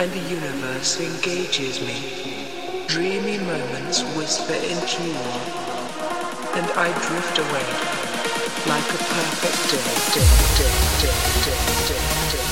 and the universe engages me. Dreamy moments whisper into me, and I drift away like a perfect day, day, day, day, day, day, day.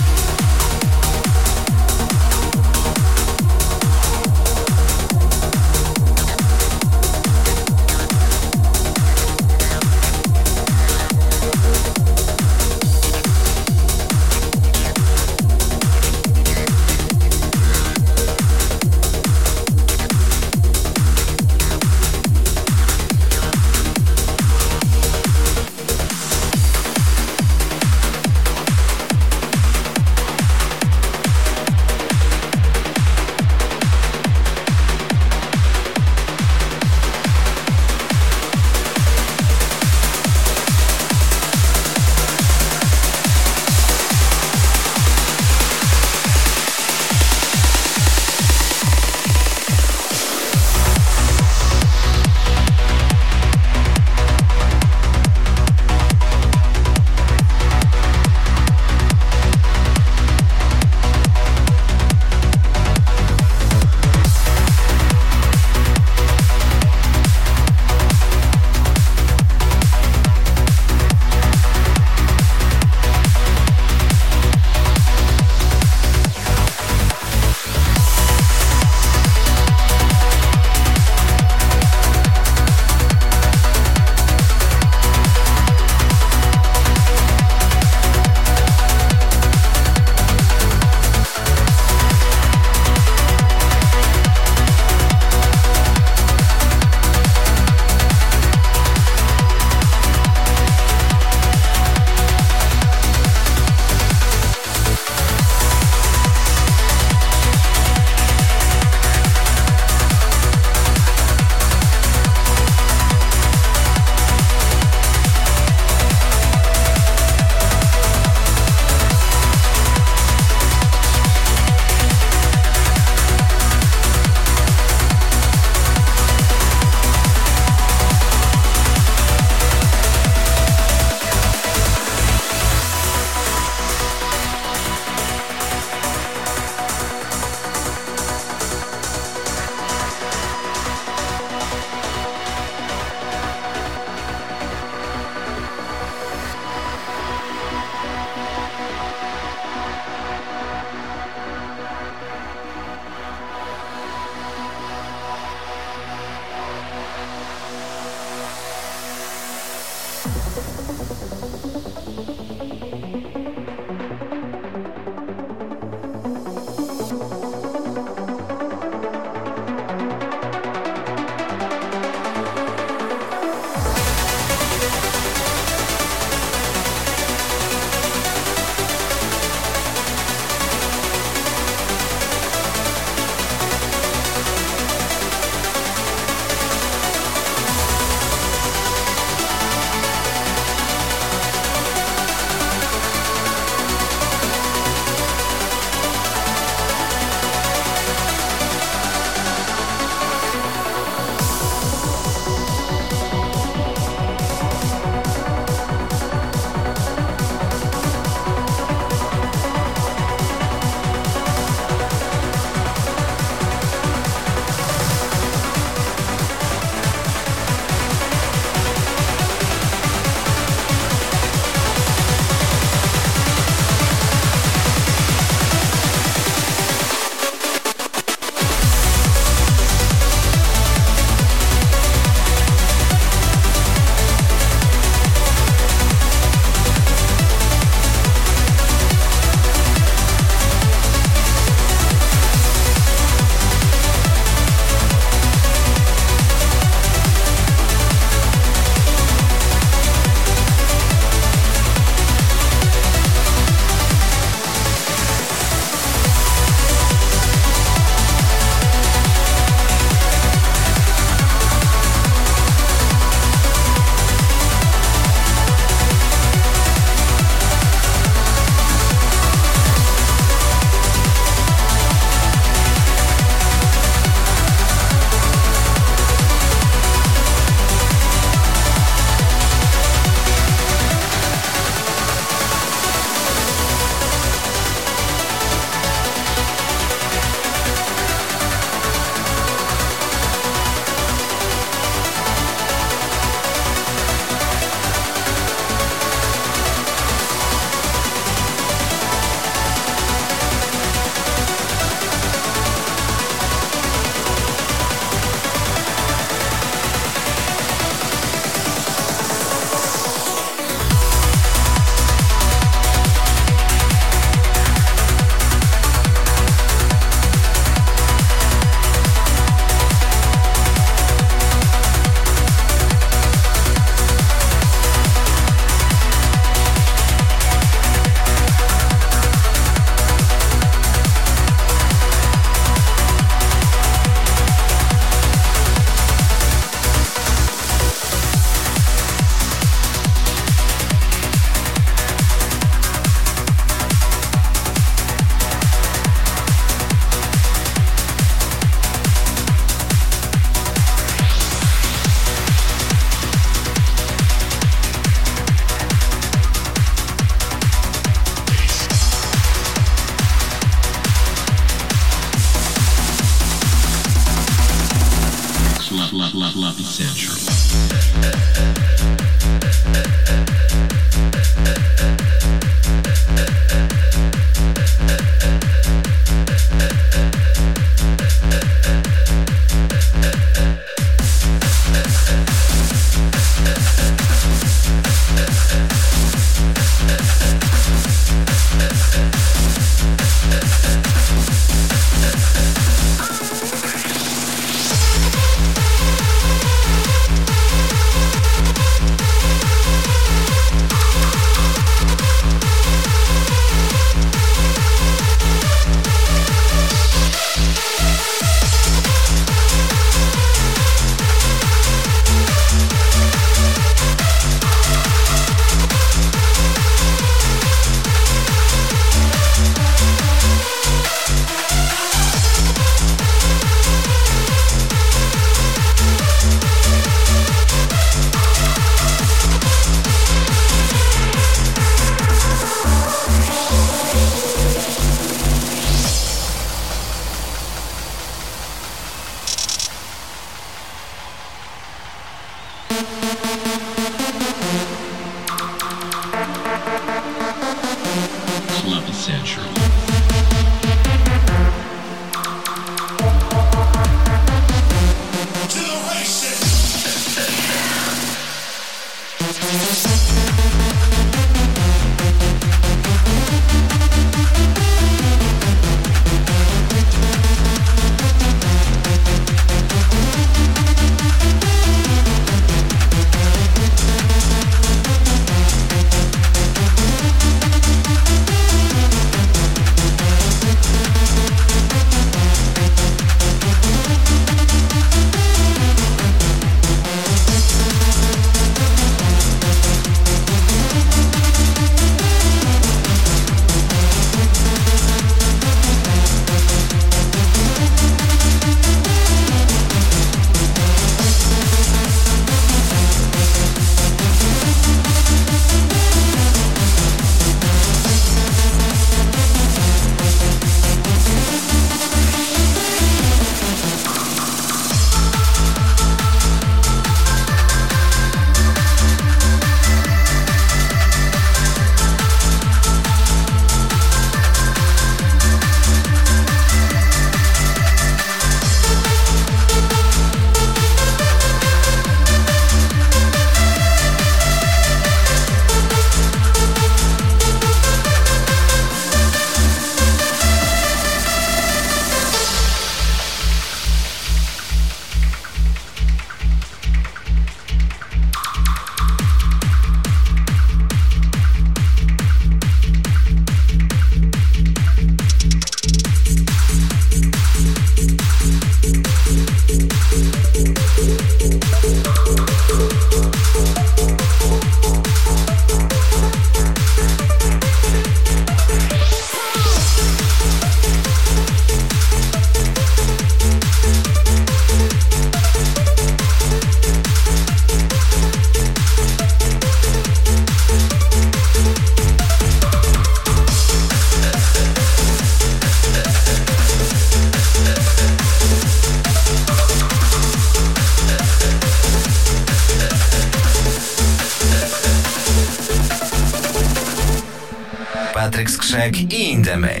In